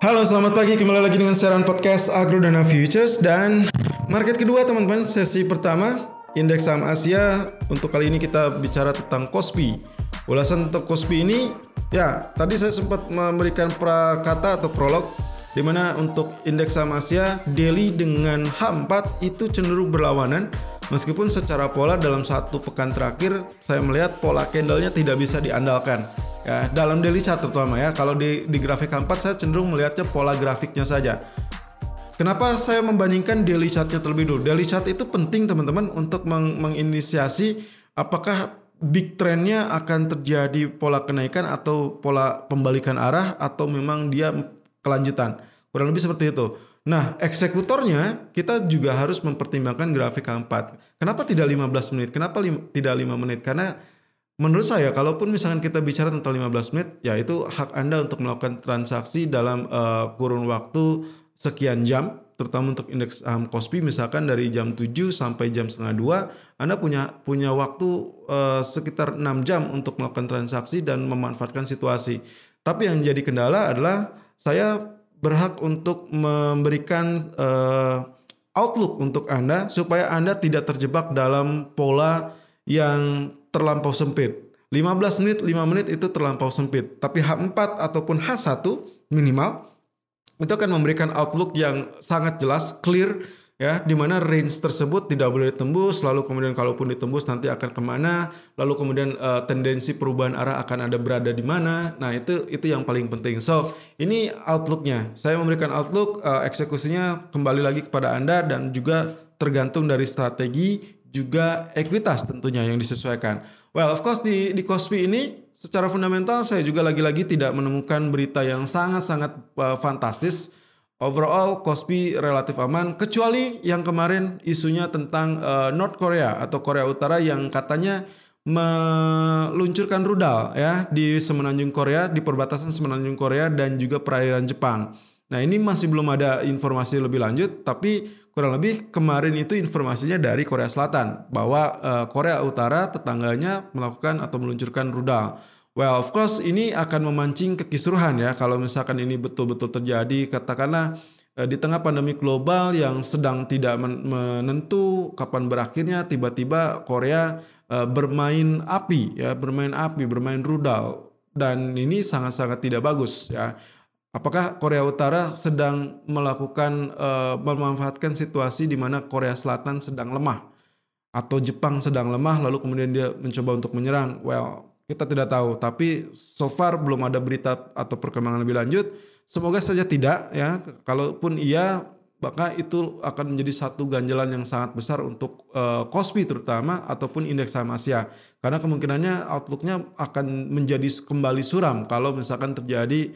Halo, selamat pagi. Kembali lagi dengan siaran podcast Agro Dana Futures dan market kedua teman-teman. Sesi pertama indeks saham Asia. Untuk kali ini kita bicara tentang Kospi. Ulasan untuk Kospi ini ya, tadi saya sempat memberikan prakata atau prolog di mana untuk indeks saham Asia daily dengan H4 itu cenderung berlawanan meskipun secara pola dalam satu pekan terakhir saya melihat pola candlenya tidak bisa diandalkan ya dalam daily chart terutama ya kalau di di grafik 4 saya cenderung melihatnya pola grafiknya saja Kenapa saya membandingkan daily chartnya terlebih dulu? Daily chart itu penting teman-teman untuk meng menginisiasi apakah big trendnya akan terjadi pola kenaikan atau pola pembalikan arah atau memang dia kelanjutan. Kurang lebih seperti itu. Nah, eksekutornya kita juga harus mempertimbangkan grafik keempat. Kenapa tidak 15 menit? Kenapa tidak 5 menit? Karena Menurut saya, kalaupun misalkan kita bicara tentang 15 menit, ya itu hak Anda untuk melakukan transaksi dalam uh, kurun waktu sekian jam, terutama untuk indeks saham Kospi misalkan dari jam 7 sampai jam setengah 2, Anda punya punya waktu uh, sekitar 6 jam untuk melakukan transaksi dan memanfaatkan situasi. Tapi yang jadi kendala adalah saya berhak untuk memberikan uh, outlook untuk Anda supaya Anda tidak terjebak dalam pola yang terlampau sempit. 15 menit, 5 menit itu terlampau sempit. Tapi H4 ataupun H1 minimal itu akan memberikan outlook yang sangat jelas, clear, ya, di mana range tersebut tidak boleh ditembus, lalu kemudian kalaupun ditembus nanti akan ke mana, lalu kemudian uh, tendensi perubahan arah akan ada berada di mana. Nah itu itu yang paling penting. So ini outlooknya. Saya memberikan outlook, uh, eksekusinya kembali lagi kepada anda dan juga tergantung dari strategi juga ekuitas tentunya yang disesuaikan. Well, of course di di Kospi ini secara fundamental saya juga lagi-lagi tidak menemukan berita yang sangat-sangat uh, fantastis. Overall Kospi relatif aman kecuali yang kemarin isunya tentang uh, North Korea atau Korea Utara yang katanya meluncurkan rudal ya di semenanjung Korea di perbatasan semenanjung Korea dan juga perairan Jepang. Nah ini masih belum ada informasi lebih lanjut, tapi kurang lebih kemarin itu informasinya dari Korea Selatan bahwa uh, Korea Utara tetangganya melakukan atau meluncurkan rudal. Well, of course ini akan memancing kekisruhan ya kalau misalkan ini betul-betul terjadi. Katakanlah uh, di tengah pandemi global yang sedang tidak menentu kapan berakhirnya, tiba-tiba Korea uh, bermain api ya, bermain api, bermain rudal dan ini sangat-sangat tidak bagus ya Apakah Korea Utara sedang melakukan uh, memanfaatkan situasi di mana Korea Selatan sedang lemah atau Jepang sedang lemah lalu kemudian dia mencoba untuk menyerang? Well, kita tidak tahu, tapi so far belum ada berita atau perkembangan lebih lanjut. Semoga saja tidak ya. Kalaupun iya, maka itu akan menjadi satu ganjalan yang sangat besar untuk uh, Kospi terutama ataupun indeks saham Asia. Karena kemungkinannya outlooknya akan menjadi kembali suram kalau misalkan terjadi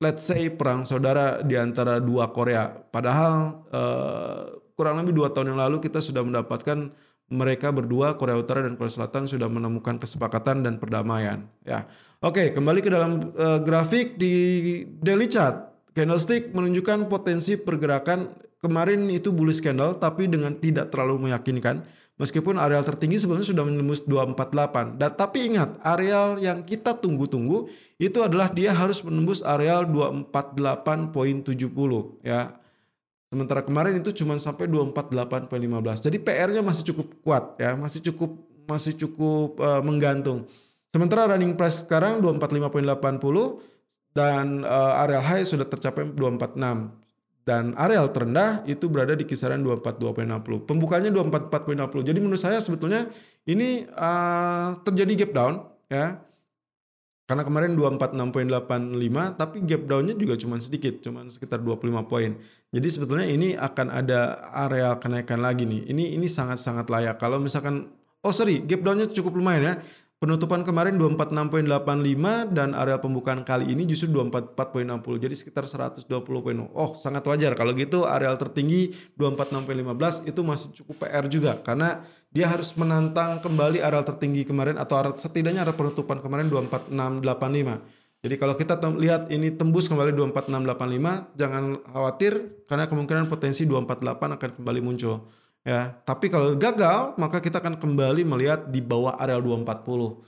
let's say perang saudara di antara dua Korea. Padahal uh, kurang lebih dua tahun yang lalu kita sudah mendapatkan mereka berdua Korea Utara dan Korea Selatan sudah menemukan kesepakatan dan perdamaian. Ya, oke kembali ke dalam uh, grafik di daily chart. Candlestick menunjukkan potensi pergerakan kemarin itu bullish candle tapi dengan tidak terlalu meyakinkan Meskipun areal tertinggi sebenarnya sudah menembus 248. Dan tapi ingat, areal yang kita tunggu-tunggu itu adalah dia harus menembus areal 248.70 ya. Sementara kemarin itu cuma sampai 248.15. Jadi PR-nya masih cukup kuat ya, masih cukup masih cukup uh, menggantung. Sementara running price sekarang 245.80 dan uh, areal high sudah tercapai 246 dan areal terendah itu berada di kisaran 242.60. Pembukanya 244.60. Jadi menurut saya sebetulnya ini uh, terjadi gap down ya. Karena kemarin 246.85 tapi gap downnya juga cuma sedikit, cuma sekitar 25 poin. Jadi sebetulnya ini akan ada area kenaikan lagi nih. Ini ini sangat-sangat layak. Kalau misalkan oh sorry, gap downnya cukup lumayan ya. Penutupan kemarin 246.85 dan area pembukaan kali ini justru 244.60. Jadi sekitar 120 poin. Oh, sangat wajar kalau gitu areal tertinggi 246.15 itu masih cukup PR juga karena dia harus menantang kembali areal tertinggi kemarin atau setidaknya area penutupan kemarin 24685. Jadi kalau kita lihat ini tembus kembali 24685, jangan khawatir karena kemungkinan potensi 248 akan kembali muncul ya. Tapi kalau gagal, maka kita akan kembali melihat di bawah areal 240.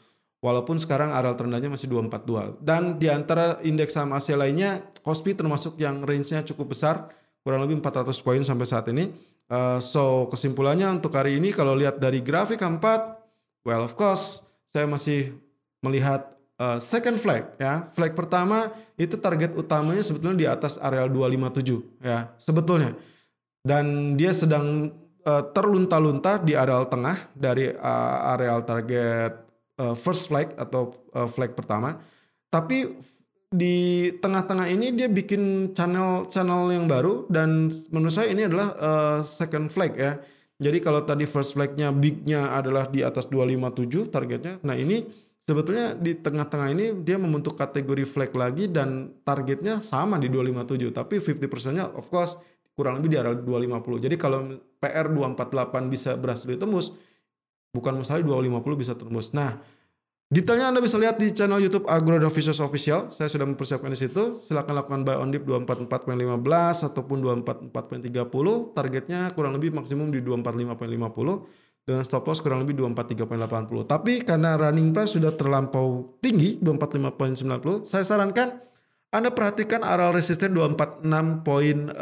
Walaupun sekarang areal terendahnya masih 242. Dan di antara indeks saham Asia lainnya, Kospi termasuk yang range-nya cukup besar, kurang lebih 400 poin sampai saat ini. Uh, so kesimpulannya untuk hari ini kalau lihat dari grafik keempat, well of course saya masih melihat uh, second flag ya. Flag pertama itu target utamanya sebetulnya di atas areal 257 ya sebetulnya. Dan dia sedang uh, terlunta-lunta di areal tengah dari uh, areal target uh, first flag atau uh, flag pertama. Tapi di tengah-tengah ini dia bikin channel-channel yang baru dan menurut saya ini adalah uh, second flag ya. Jadi kalau tadi first flagnya bignya adalah di atas 257 targetnya. Nah ini sebetulnya di tengah-tengah ini dia membentuk kategori flag lagi dan targetnya sama di 257 tapi 50%-nya of course kurang lebih di area 250. Jadi kalau PR 248 bisa berhasil ditembus bukan mustahil 250 bisa tembus. Nah, Detailnya Anda bisa lihat di channel YouTube Agro Official Official. Saya sudah mempersiapkan di situ. Silakan lakukan buy on dip 244.15 ataupun 244.30. Targetnya kurang lebih maksimum di 245.50 dengan stop loss kurang lebih 243.80. Tapi karena running price sudah terlampau tinggi 245.90, saya sarankan Anda perhatikan area resisten 246.60.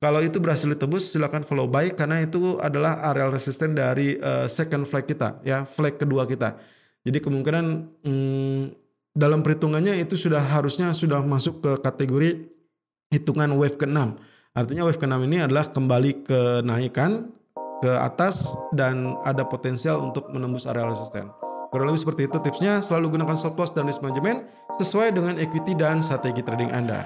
Kalau itu berhasil ditebus silakan follow buy karena itu adalah area resisten dari uh, second flag kita ya, flag kedua kita. Jadi kemungkinan hmm, dalam perhitungannya itu sudah harusnya sudah masuk ke kategori hitungan wave ke-6. Artinya wave ke-6 ini adalah kembali ke naikan ke atas dan ada potensial untuk menembus area resisten. Kurang lebih seperti itu tipsnya, selalu gunakan stop loss dan risk management sesuai dengan equity dan strategi trading Anda.